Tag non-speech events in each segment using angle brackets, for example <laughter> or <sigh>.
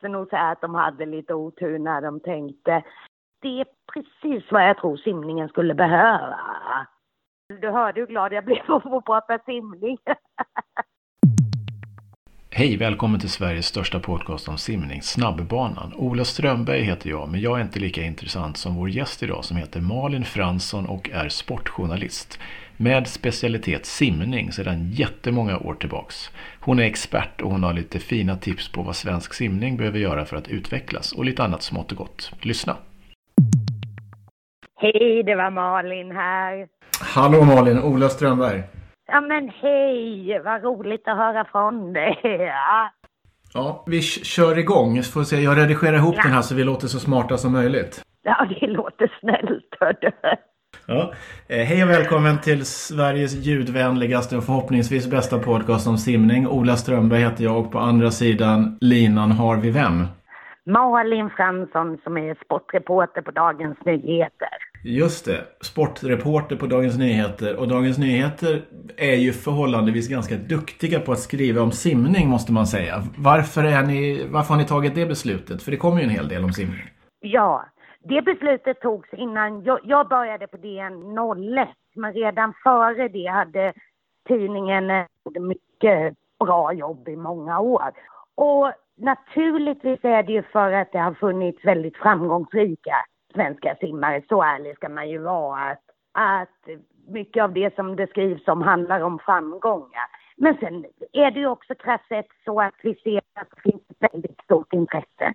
måste nog säga att de hade lite otur när de tänkte. Det är precis vad jag tror simningen skulle behöva. Du hörde hur glad jag blev <laughs> att få prata simning. Hej, välkommen till Sveriges största podcast om simning, Snabbbanan. Ola Strömberg heter jag, men jag är inte lika intressant som vår gäst idag som heter Malin Fransson och är sportjournalist med specialitet simning sedan jättemånga år tillbaks. Hon är expert och hon har lite fina tips på vad svensk simning behöver göra för att utvecklas och lite annat smått och gott. Lyssna! Hej, det var Malin här. Hallå Malin, Ola Strömberg. Ja men hej, vad roligt att höra från dig. Ja, Ja, vi kör igång. Får se, jag redigerar ihop Ja. den här så vi låter så smarta som möjligt. ja det låter snällt hördu. Ja. Eh, hej och välkommen till Sveriges ljudvänligaste och förhoppningsvis bästa podcast om simning. Ola Strömberg heter jag och på andra sidan linan har vi vem? Malin Fransson som är sportreporter på Dagens Nyheter. Just det, sportreporter på Dagens Nyheter. Och Dagens Nyheter är ju förhållandevis ganska duktiga på att skriva om simning måste man säga. Varför, är ni, varför har ni tagit det beslutet? För det kommer ju en hel del om simning. Ja, det beslutet togs innan jag, jag började på DN 01. Men redan före det hade tidningen eh, gjort mycket bra jobb i många år. Och naturligtvis är det ju för att det har funnits väldigt framgångsrika svenska simmare. Så ärlig ska man ju vara. Att, att mycket av det som det skrivs om handlar om framgångar. Men sen är det ju också krasst sett så att vi ser att det finns väldigt stort intresse.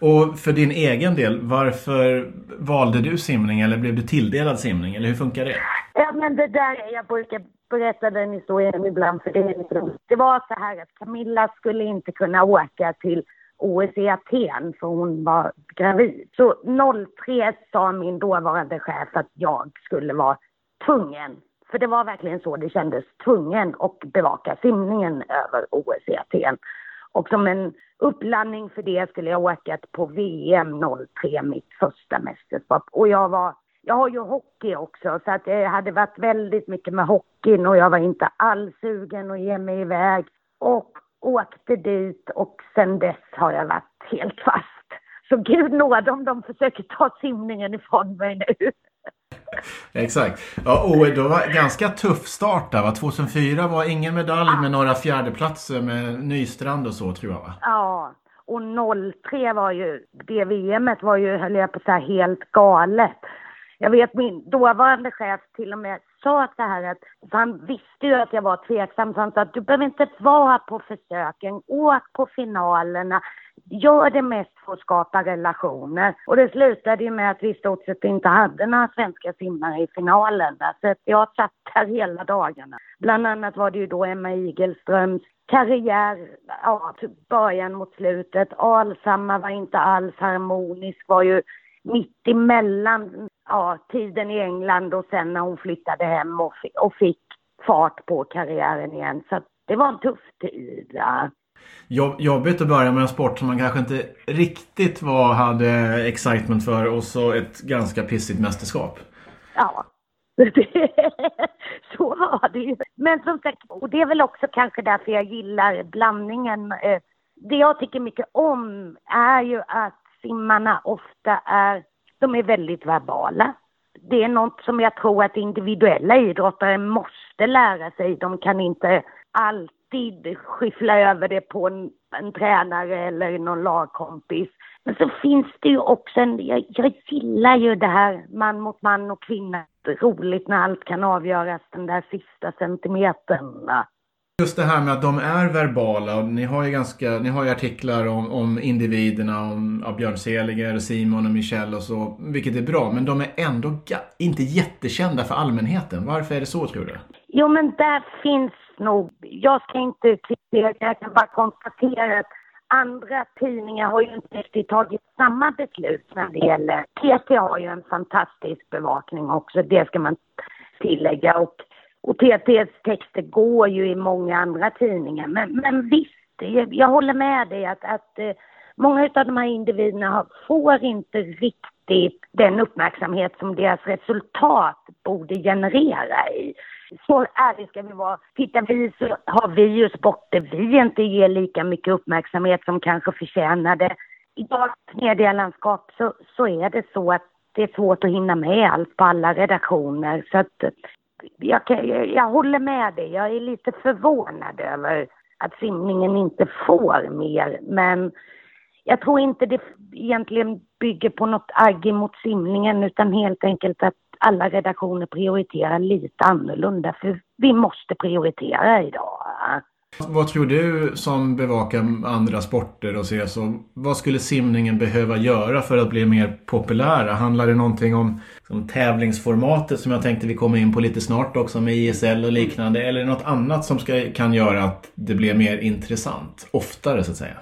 Och för din egen del, varför valde du simning eller blev du tilldelad simning? Eller hur funkar det? Ja, men det där, jag brukar berätta den historien ibland för det är. Det var så här att Camilla skulle inte kunna åka till OS i Aten för hon var gravid. Så 03 sa min dåvarande chef att jag skulle vara tvungen, för det var verkligen så det kändes, tvungen att bevaka simningen över OS i Aten. Och som en uppladdning för det skulle jag åka på VM 03, mitt första mästerskap. Och jag var, jag har ju hockey också så att det hade varit väldigt mycket med hockeyn och jag var inte alls sugen att ge mig iväg. Och åkte dit och sen dess har jag varit helt fast. Så gud nåde om de försöker ta simningen ifrån mig nu. <laughs> Exakt. Ja, och det var ganska tuff start där va? 2004 var ingen medalj med några fjärdeplatser med Nystrand och så tror jag va? Ja, och 03 var ju, det VMet var ju, höll jag på att säga, helt galet. Jag vet min dåvarande chef till och med sa så här att, för han visste ju att jag var tveksam, så han sa att du behöver inte vara på försöken, åk på finalerna, gör det mest för att skapa relationer. Och det slutade ju med att vi i stort sett inte hade några svenska simmare i finalen. Så att jag satt där hela dagarna. Bland annat var det ju då Emma Igelströms karriär, ja, typ början mot slutet. Alsamma var inte alls harmonisk, var ju mitt emellan ja, tiden i England och sen när hon flyttade hem och, och fick fart på karriären igen. Så att det var en tuff tid. Ja. Jobb, jobbigt att börja med en sport som man kanske inte riktigt var, hade excitement för och så ett ganska pissigt mästerskap. Ja. <laughs> så var det ju. Men som sagt, och det är väl också kanske därför jag gillar blandningen. Eh, det jag tycker mycket om är ju att simmarna ofta är, de är väldigt verbala. Det är något som jag tror att individuella idrottare måste lära sig. De kan inte alltid skyffla över det på en, en tränare eller någon lagkompis. Men så finns det ju också en, jag, jag gillar ju det här man mot man och kvinna. Roligt när allt kan avgöras den där sista centimetern. Just det här med att de är verbala. och Ni har ju, ganska, ni har ju artiklar om, om individerna, om ja, Björn Seliger, Simon och Michelle och så, vilket är bra. Men de är ändå ga- inte jättekända för allmänheten. Varför är det så tror du? Jo, men där finns nog, jag ska inte kritisera, jag kan bara konstatera att andra tidningar har ju inte riktigt tagit samma beslut när det gäller, TT har ju en fantastisk bevakning också, det ska man tillägga och, och TTs texter går ju i många andra tidningar, men, men visst, jag, jag håller med dig att, att eh, många av de här individerna har, får inte riktigt den uppmärksamhet som deras resultat borde generera i. Så ärliga ska vi vara. Tittar vi så har vi ju sporter vi inte ger lika mycket uppmärksamhet som kanske förtjänar det. I dagens medielandskap så, så är det så att det är svårt att hinna med allt på alla redaktioner. Så att jag, jag håller med dig. Jag är lite förvånad över att simningen inte får mer. Men jag tror inte det egentligen bygger på något agg mot simningen utan helt enkelt att alla redaktioner prioriterar lite annorlunda. För vi måste prioritera idag. Vad tror du som bevakar andra sporter och ser så? Vad skulle simningen behöva göra för att bli mer populära? Handlar det någonting om om tävlingsformatet som jag tänkte vi kommer in på lite snart också med ISL och liknande? Eller något annat som ska, kan göra att det blir mer intressant? Oftare så att säga.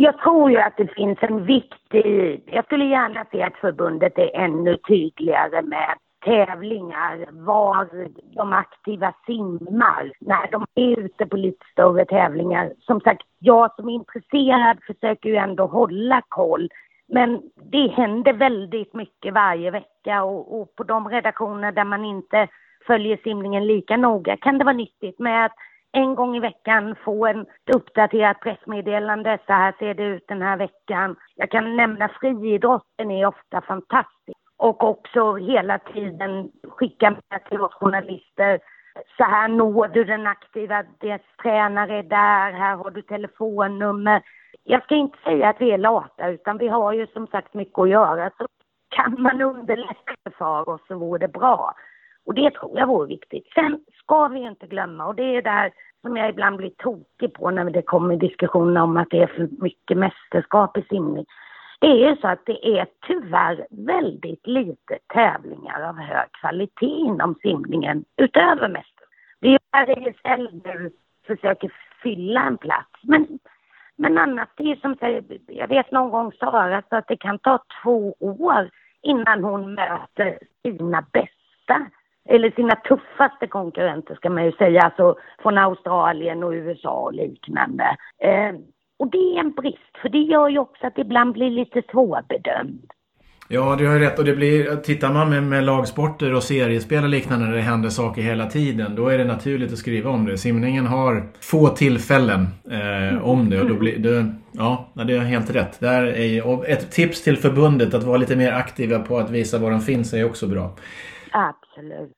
Jag tror ju att det finns en viktig... Jag skulle gärna se att förbundet är ännu tydligare med tävlingar var de aktiva simmar när de är ute på lite större tävlingar. Som sagt, jag som är intresserad försöker ju ändå hålla koll. Men det händer väldigt mycket varje vecka och, och på de redaktioner där man inte följer simningen lika noga kan det vara nyttigt med att en gång i veckan få en uppdaterat pressmeddelande. Så här ser det ut den här veckan. Jag kan nämna friidrotten är ofta fantastisk och också hela tiden skicka med till oss journalister. Så här når du den aktiva, dess tränare är där, här har du telefonnummer. Jag ska inte säga att vi är lata utan vi har ju som sagt mycket att göra. Så kan man underlätta för oss så vore det bra. Och det tror jag vore viktigt. Sen ska vi inte glömma, och det är där som jag ibland blir tokig på när det kommer diskussioner om att det är för mycket mästerskap i simning. Det är ju så att det är tyvärr väldigt lite tävlingar av hög kvalitet inom simningen utöver mästerskap. Det är ju där ISL nu försöker fylla en plats. Men, men annars, det är som säger, jag vet någon gång Sara sa att det kan ta två år innan hon möter sina bästa eller sina tuffaste konkurrenter ska man ju säga, alltså från Australien och USA och liknande. Eh, och det är en brist, för det gör ju också att det ibland blir lite svårbedömt. Ja, du har rätt. Och det blir, tittar man med, med lagsporter och seriespel och liknande när det händer saker hela tiden, då är det naturligt att skriva om det. Simningen har få tillfällen eh, om det och då blir det, ja, det är helt rätt. Där är, och ett tips till förbundet att vara lite mer aktiva på att visa var de finns är också bra. Absolut.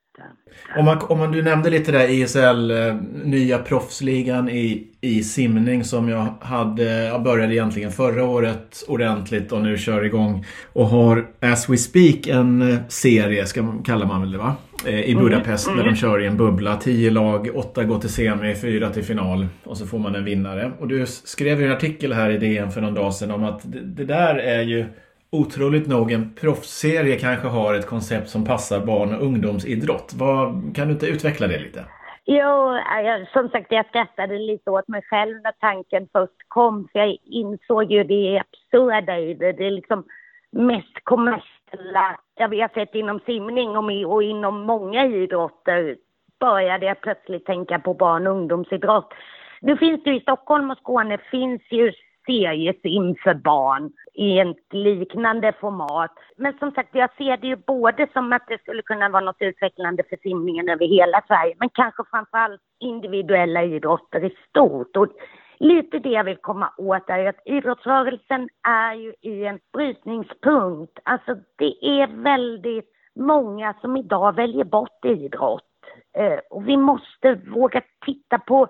Om man, om man, du nämnde lite där ISL, eh, nya proffsligan i, i simning som jag hade, jag började egentligen förra året ordentligt och nu kör igång. Och har as we speak en eh, serie, ska, kallar man väl det va? Eh, I mm. Budapest mm. där de kör i en bubbla. Tio lag, åtta går till semi, fyra till final. Och så får man en vinnare. Och du skrev ju en artikel här i DN för någon dag sedan om att det, det där är ju otroligt nog en proffsserie kanske har ett koncept som passar barn och ungdomsidrott. Vad, kan du inte utveckla det lite? Jo, eh, jag, som sagt jag skrattade lite åt mig själv när tanken först kom. För jag insåg ju det absurda i det. Det är liksom mest kommersiella jag vet sett inom simning och, och inom många idrotter började jag plötsligt tänka på barn och ungdomsidrott. Nu finns det ju i Stockholm och Skåne finns ju seriesim för barn i ett liknande format. Men som sagt, jag ser det ju både som att det skulle kunna vara något utvecklande för simningen över hela Sverige, men kanske framförallt individuella idrotter i stort. Och lite det jag vill komma åt är att idrottsrörelsen är ju i en brytningspunkt. Alltså det är väldigt många som idag väljer bort idrott. Eh, och vi måste våga titta på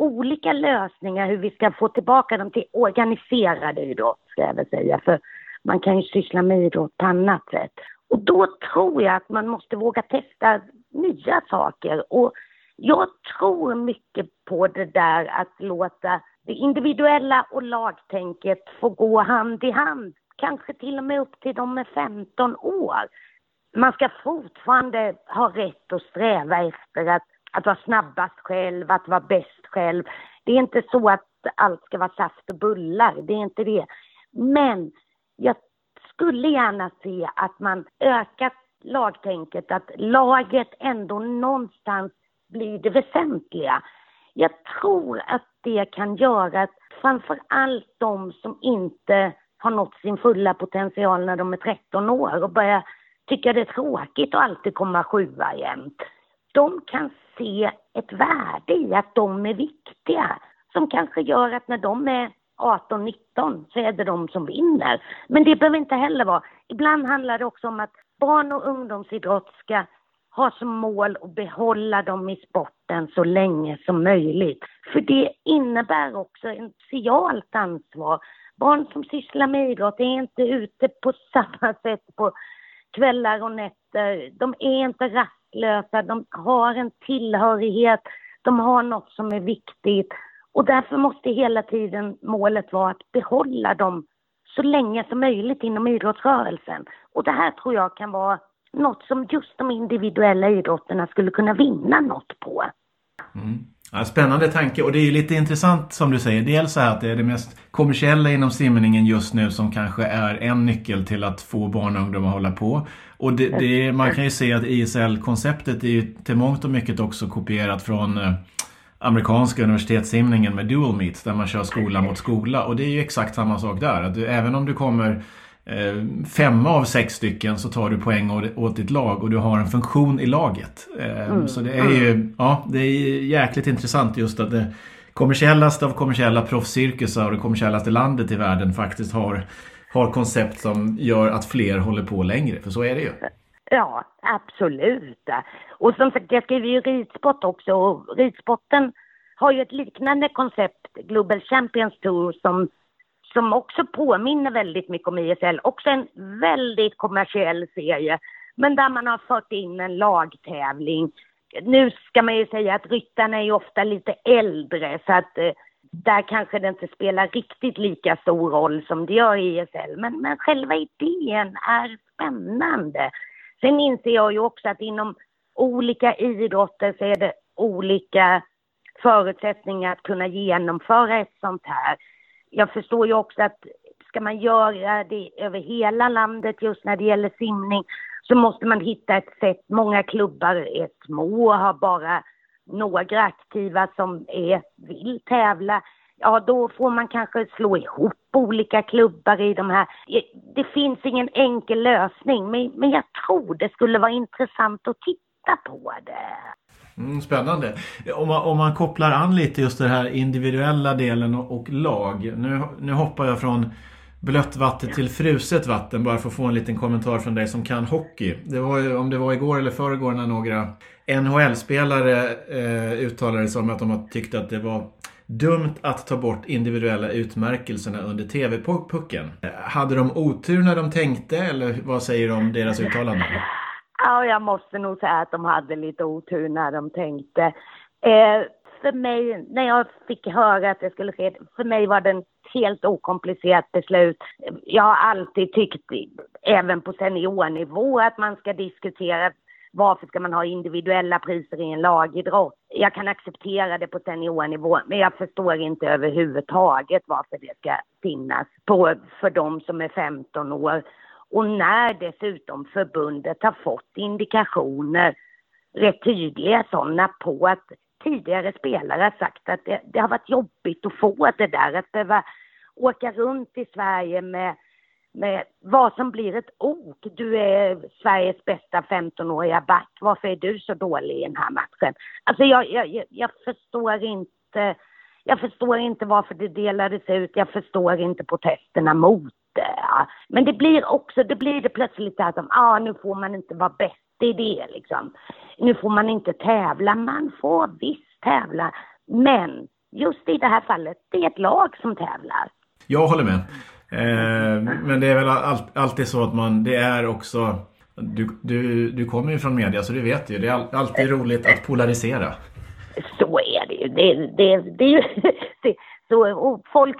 olika lösningar hur vi ska få tillbaka dem till organiserad idrott, ska jag väl säga. För man kan ju syssla med idrott på annat sätt. Och då tror jag att man måste våga testa nya saker. Och jag tror mycket på det där att låta det individuella och lagtänket få gå hand i hand. Kanske till och med upp till de är 15 år. Man ska fortfarande ha rätt att sträva efter att att vara snabbast själv, att vara bäst själv. Det är inte så att allt ska vara saft och bullar, det är inte det. Men jag skulle gärna se att man ökat lagtänket, att laget ändå någonstans blir det väsentliga. Jag tror att det kan göra att framför allt de som inte har nått sin fulla potential när de är 13 år och börjar tycka det är tråkigt att alltid komma sjua jämt de kan se ett värde i att de är viktiga. Som kanske gör att när de är 18-19 så är det de som vinner. Men det behöver inte heller vara. Ibland handlar det också om att barn och ungdomsidrott ska ha som mål att behålla dem i sporten så länge som möjligt. För det innebär också ett socialt ansvar. Barn som sysslar med idrott är inte ute på samma sätt på kvällar och nätter. De är inte maktlösa, de har en tillhörighet, de har något som är viktigt. Och därför måste hela tiden målet vara att behålla dem så länge som möjligt inom idrottsrörelsen. Och det här tror jag kan vara något som just de individuella idrotterna skulle kunna vinna något på. Mm. Ja, spännande tanke och det är ju lite intressant som du säger. Dels så här att det är det mest kommersiella inom simningen just nu som kanske är en nyckel till att få barn och ungdomar att hålla på. Och det, det, man kan ju se att ISL-konceptet är ju till mångt och mycket också kopierat från eh, amerikanska universitetssimningen med dual meets där man kör skola mot skola. Och det är ju exakt samma sak där. Att du, även om du kommer eh, femma av sex stycken så tar du poäng åt, ditt lag och du har en funktion i laget. Eh, mm. Så det är ju ja, det är jäkligt intressant just att det kommersiellaste av kommersiella proffscirkusar och det kommersiellaste landet i världen faktiskt har, har koncept som gör att fler håller på längre. För så är det ju. Ja, absolut. Och som sagt, jag skriver ju ridsport också och ridsporten har ju ett liknande koncept, Global Champions Tour, som, som också påminner väldigt mycket om ISL. Också en väldigt kommersiell serie, men där man har fört in en lagtävling. Nu ska man ju säga att ryttarna är ju ofta lite äldre, så att eh, där kanske det inte spelar riktigt lika stor roll som det gör i ISL. Men, men själva idén är spännande. Sen inser jag ju också att inom olika idrotter så är det olika förutsättningar att kunna genomföra ett sånt här. Jag förstår ju också att ska man göra det över hela landet just när det gäller simning så måste man hitta ett sätt. Många klubbar är små och har bara några aktiva som är, vill tävla ja då får man kanske slå ihop olika klubbar i de här. Det finns ingen enkel lösning men, men jag tror det skulle vara intressant att titta på det. Mm, spännande. Om man, om man kopplar an lite just den här individuella delen och, och, lag. Nu, nu hoppar jag från blött vatten till fruset vatten bara för att få en liten kommentar från dig som kan hockey. Det var ju, om det var igår eller förrgår när några NHL-spelare eh, uttalade sig om att de tyckte att det var dumt att ta bort individuella utmärkelserna under TV-pucken. Hade de otur när de tänkte eller vad säger du om deras uttalanden? Ja, jag måste nog säga att de hade lite otur när de tänkte. Eh, för mig, när jag fick höra att det skulle ske, för mig var det ett helt okomplicerat beslut. Jag har alltid tyckt, även på seniornivå, att man ska diskutera varför ska man ha individuella priser i en lagidrott? Jag kan acceptera det på seniornivå, men jag förstår inte överhuvudtaget varför det ska finnas på, för de som är 15 år. Och när dessutom förbundet har fått indikationer, rätt tydliga sådana, på att tidigare spelare har sagt att det, det har varit jobbigt att få det där, att behöva åka runt i Sverige med med vad som blir ett ok. Du är Sveriges bästa 15-åriga back. Varför är du så dålig i den här matchen? Alltså jag, jag, jag förstår inte. Jag förstår inte varför det delades ut. Jag förstår inte protesterna mot det. Men det blir också, det blir det plötsligt att ah, nu får man inte vara bäst i det liksom. Nu får man inte tävla. Man får visst tävla. Men just i det här fallet, det är ett lag som tävlar. Jag håller med. Eh, men det är väl all, alltid så att man, det är också du, du, du kommer ju från media så du vet ju, det är alltid roligt att polarisera. Så är det ju. Det, det, det, <laughs> det, så, och folk,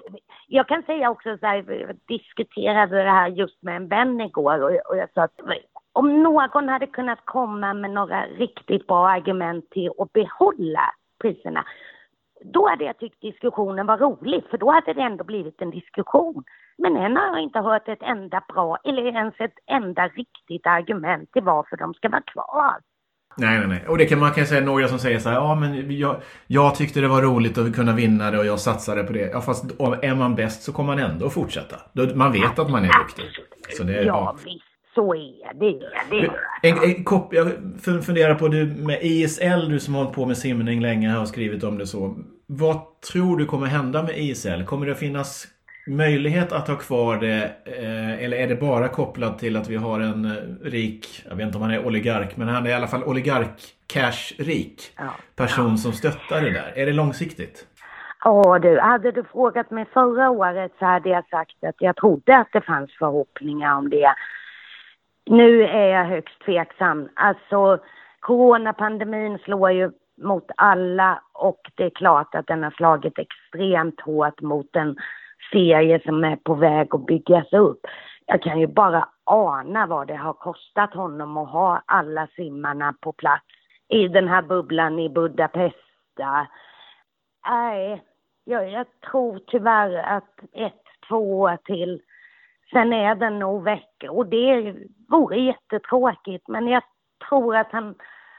jag kan säga också så här, jag diskuterade det här just med en vän igår och, och jag sa att om någon hade kunnat komma med några riktigt bra argument till att behålla priserna då hade jag tyckt diskussionen var rolig, för då hade det ändå blivit en diskussion. Men än har jag inte hört ett enda bra, eller ens ett enda riktigt argument till varför de ska vara kvar. Nej, nej, nej. Och det kan man kan säga några som säger så här, ja men jag, jag tyckte det var roligt att kunna vinna det och jag satsade på det. Ja fast är man bäst så kommer man ändå fortsätta. Man vet att man är duktig. Så det, ja, ja, visst. Så är det. det en, en, kop, jag funderar på du med ISL, du som har hållit på med simning länge här och skrivit om det så. Vad tror du kommer hända med ISL? Kommer det finnas möjlighet att ha kvar det eh, eller är det bara kopplat till att vi har en eh, rik, jag vet inte om han är oligark, men han är i alla fall oligark cash-rik person som stöttar det där. Är det långsiktigt? Ja du, hade du frågat mig förra året så hade jag sagt att jag trodde att det fanns förhoppningar om det. Nu är jag högst tveksam. Alltså coronapandemin slår ju mot alla och det är klart att den har slagit extremt hårt mot en serie som är på väg att byggas upp. Jag kan ju bara ana vad det har kostat honom att ha alla simmarna på plats i den här bubblan i Budapest. Nej, jag, jag tror tyvärr att ett, två år till, sen är den nog väck. Och det vore jättetråkigt, men jag tror att han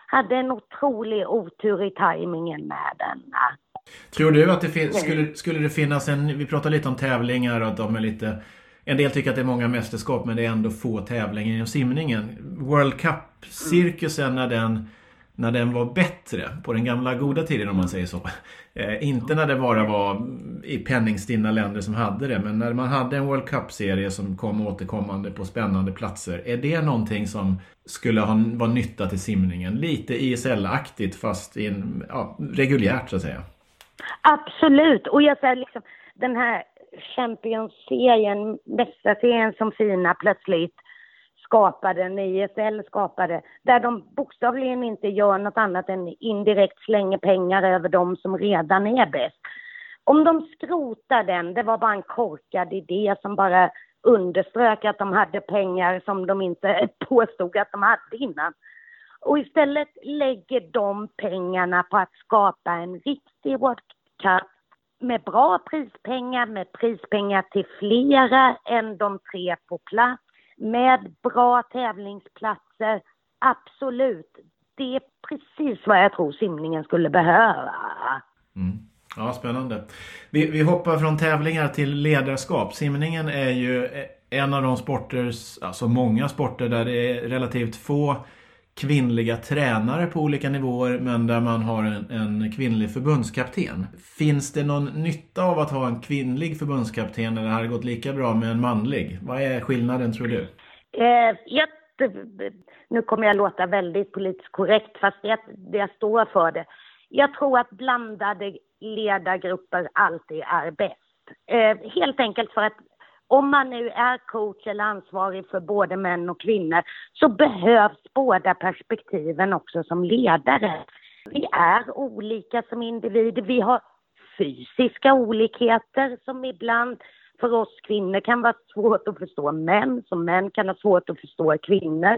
hade en otrolig otur i tajmingen med den. Tror du att det skulle, skulle det finnas en, vi pratar lite om tävlingar och att de är lite en del tycker att det är många mästerskap men det är ändå få tävlingar inom simningen. World Cup-cirkusen när den när den var bättre på den gamla goda tiden om man säger så. Eh, inte när det bara var i penningstinna länder som hade det men när man hade en World Cup-serie som kom återkommande på spännande platser. Är det någonting som skulle ha, vara nytta till simningen? Lite ISL-aktigt fast in, ja, reguljärt så att säga. Absolut och jag säger liksom den här Champions-serien, mästarserien som Fina plötsligt skapade, ISL skapade, där de bokstavligen inte gör något annat än indirekt slänger pengar över de som redan är bäst. Om de skrotar den, det var bara en korkad idé som bara underströk att de hade pengar som de inte <laughs> påstod att de hade innan. Och istället lägger de pengarna på att skapa en riktig World Cup med bra prispengar, med prispengar till flera än de tre på plats med bra tävlingsplatser. Absolut. Det är precis vad jag tror simningen skulle behöva. Mm. Ja, spännande. Vi, vi hoppar från tävlingar till ledarskap. Simningen är ju e- en av de sporter, alltså många sporter där det är relativt få kvinnliga tränare på olika nivåer men där man har en, en, kvinnlig förbundskapten. Finns det någon nytta av att ha en kvinnlig förbundskapten eller har det gått lika bra med en manlig? Vad är skillnaden tror du? Eh, jag, nu kommer jag låta väldigt politiskt korrekt fast jag, jag står för det. Jag tror att blandade ledargrupper alltid är bäst. Eh, helt enkelt för att om man nu är coach eller ansvarig för både män och kvinnor så behövs båda perspektiven också som ledare. Vi är olika som individer. Vi har fysiska olikheter som ibland för oss kvinnor kan vara svårt att förstå män, som män kan ha svårt att förstå kvinnor.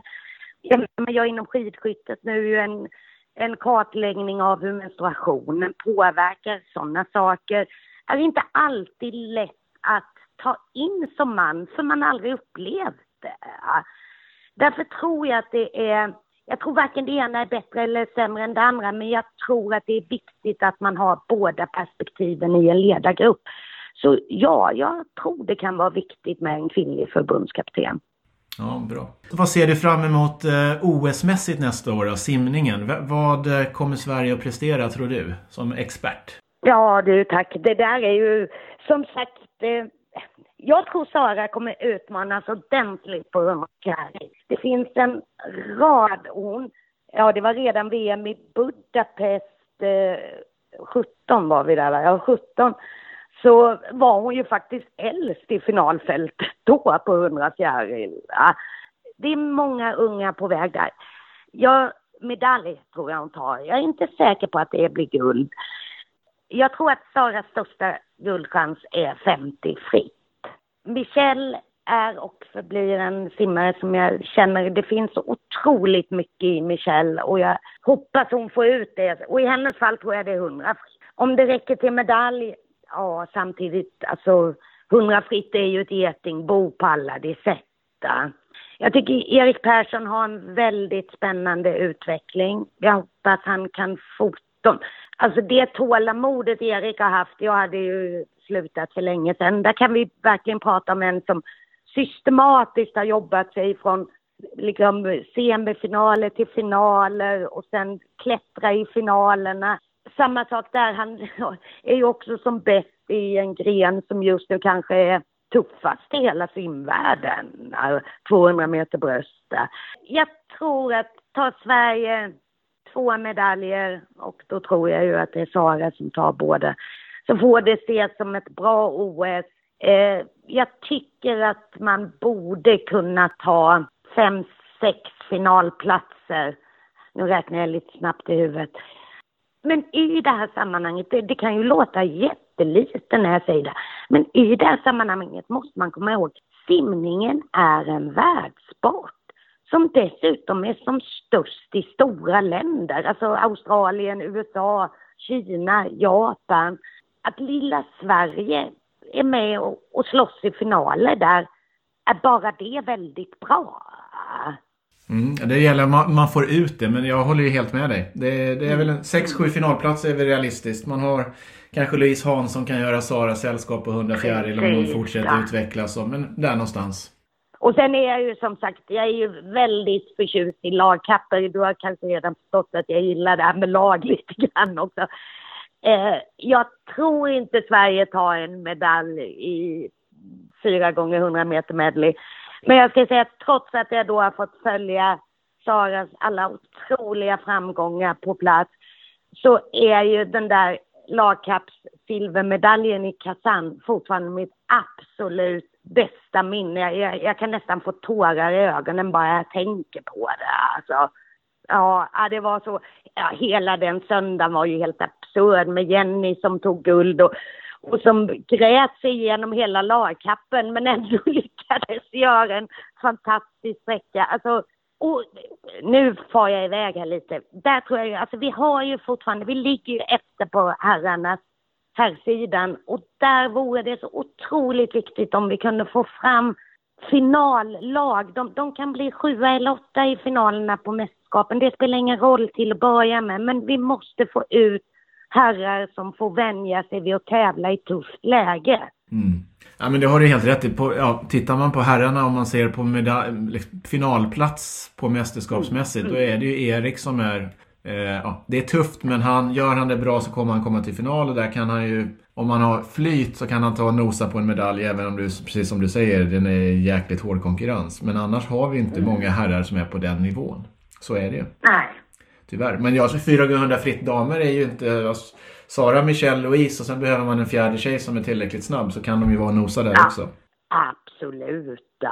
Jag är inom skidskyttet nu en, en kartläggning av hur menstruationen påverkar sådana saker. Det är inte alltid lätt att ta in som man, för man aldrig upplevt det. Därför tror jag att det är, jag tror varken det ena är bättre eller sämre än det andra, men jag tror att det är viktigt att man har båda perspektiven i en ledargrupp. Så ja, jag tror det kan vara viktigt med en kvinnlig förbundskapten. Ja, bra. Vad ser du fram emot eh, OS-mässigt nästa år då, simningen? Vad eh, kommer Sverige att prestera tror du, som expert? Ja du, tack. Det där är ju som sagt eh, jag tror Sara kommer utmanas ordentligt på 100 Det finns en rad, hon, ja det var redan VM i Budapest, eh, 17 var vi där va? Ja 17. Så var hon ju faktiskt äldst i finalfältet då på 100 fjäril. Ja, det är många unga på väg där. Jag, medalj tror jag hon tar. Jag är inte säker på att det blir guld. Jag tror att Saras största guldchans är 50 fritt. Michelle är och förblir en simmare som jag känner, det finns så otroligt mycket i Michelle och jag hoppas hon får ut det. Och i hennes fall tror jag det är 100 Om det räcker till medalj, ja samtidigt, alltså 100 fritt är ju ett getingbo på alla de sätta. Jag tycker Erik Persson har en väldigt spännande utveckling. Jag hoppas han kan fota. Alltså det tålamodet Erik har haft, jag hade ju slutat för länge sedan. Där kan vi verkligen prata om en som systematiskt har jobbat sig från liksom semifinaler till finaler och sen klättra i finalerna. Samma sak där, han <laughs> är ju också som bäst i en gren som just nu kanske är tuffast i hela simvärlden, 200 meter bröst. Jag tror att tar Sverige två medaljer och då tror jag ju att det är Sara som tar båda. Så får det ses som ett bra OS. Eh, jag tycker att man borde kunna ta fem, sex finalplatser. Nu räknar jag lite snabbt i huvudet. Men i det här sammanhanget, det, det kan ju låta jättelite när jag säger det, men i det här sammanhanget måste man komma ihåg, simningen är en världssport som dessutom är som störst i stora länder, alltså Australien, USA, Kina, Japan. Att lilla Sverige är med och, och slåss i finaler där, är bara det väldigt bra. Mm, det gäller man, man får ut det, men jag håller ju helt med dig. Det, det är väl 6-7 finalplatser är väl realistiskt. Man har kanske Louise Hansson kan göra Sara sällskap på 100 fjäril om hon fortsätter ja. utvecklas. Men där någonstans. Och sen är jag ju som sagt, jag är ju väldigt förtjust i lagkapper. Du har kanske redan förstått att jag gillar det här med lag <laughs> lite grann också. Eh, jag tror inte Sverige tar en medalj i 4 gånger 100 meter medley. Men jag ska säga att trots att jag då har fått följa Saras alla otroliga framgångar på plats så är ju den där lagkapssilvermedaljen i Kazan fortfarande mitt absolut bästa minne. Jag, jag, kan nästan få tårar i ögonen bara jag tänker på det. Alltså, ja, det var så. Ja, hela den söndagen var ju helt absurd med Jenny som tog guld och, och som grät sig igenom hela lagkappen men ändå <laughs> lyckades göra en fantastisk sträcka. Alltså, och nu far jag iväg här lite. Där tror jag ju, alltså vi har ju fortfarande, vi ligger ju efter på herrarnas herrsidan och där vore det så otroligt viktigt om vi kunde få fram finallag. De, de kan bli sjua eller åtta i finalerna på mästerskapen. Det spelar ingen roll till att börja med, men vi måste få ut herrar som får vänja sig vid att tävla i tufft läge. Mm. Ja men det har du helt rätt i. På, ja, tittar man på herrarna om man ser på medal- liksom, finalplats på mästerskapsmässigt mm. då är det ju Erik som är eh, ja, det är tufft men han, gör han det bra så kommer han komma till final och där kan han ju om man har flyt så kan han ta och nosa på en medalj även om du, precis som du säger, den är jäkligt hård konkurrens. Men annars har vi inte mm. många herrar som är på den nivån. Så är det ju. Nej. Tyvärr. Men jag, 400 fritt damer är ju inte... Alltså, Sara, Michelle, Louise och sen behöver man en fjärde tjej som är tillräckligt snabb så kan de ju vara och nosa där ja, också. Absolut.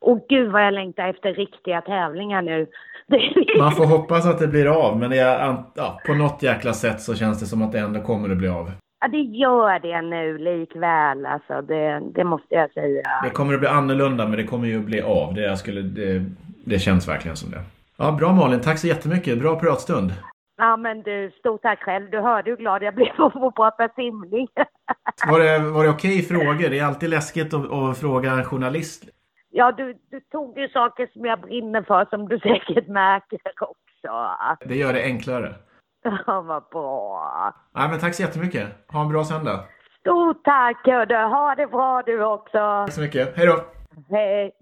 Och gud vad jag längtar efter riktiga tävlingar nu. <laughs> Man får hoppas att det blir av men är, ja, på något jäkla sätt så känns det som att det ändå kommer att bli av. Ja, det gör det nu likväl. Alltså, det, det måste jag säga. Det kommer att bli annorlunda men det kommer ju att bli av. Det, skulle, det, det känns verkligen som det. Ja, bra Malin, tack så jättemycket. Bra pratstund. Ja men du, stort tack själv. Du hörde hur glad jag blev <laughs> att få prata simning. var det, var det okej okay frågor? Det är alltid läskigt att, att, fråga en journalist. Ja, du, du tog ju saker som jag brinner för som du <laughs> säkert märker också. Det gör det enklare. Ja, vad bra. Ja, men tack så jättemycket. Ha en bra söndag. Stort tack hördu. Ha det bra du också. Tack så mycket. Hej då. Hej.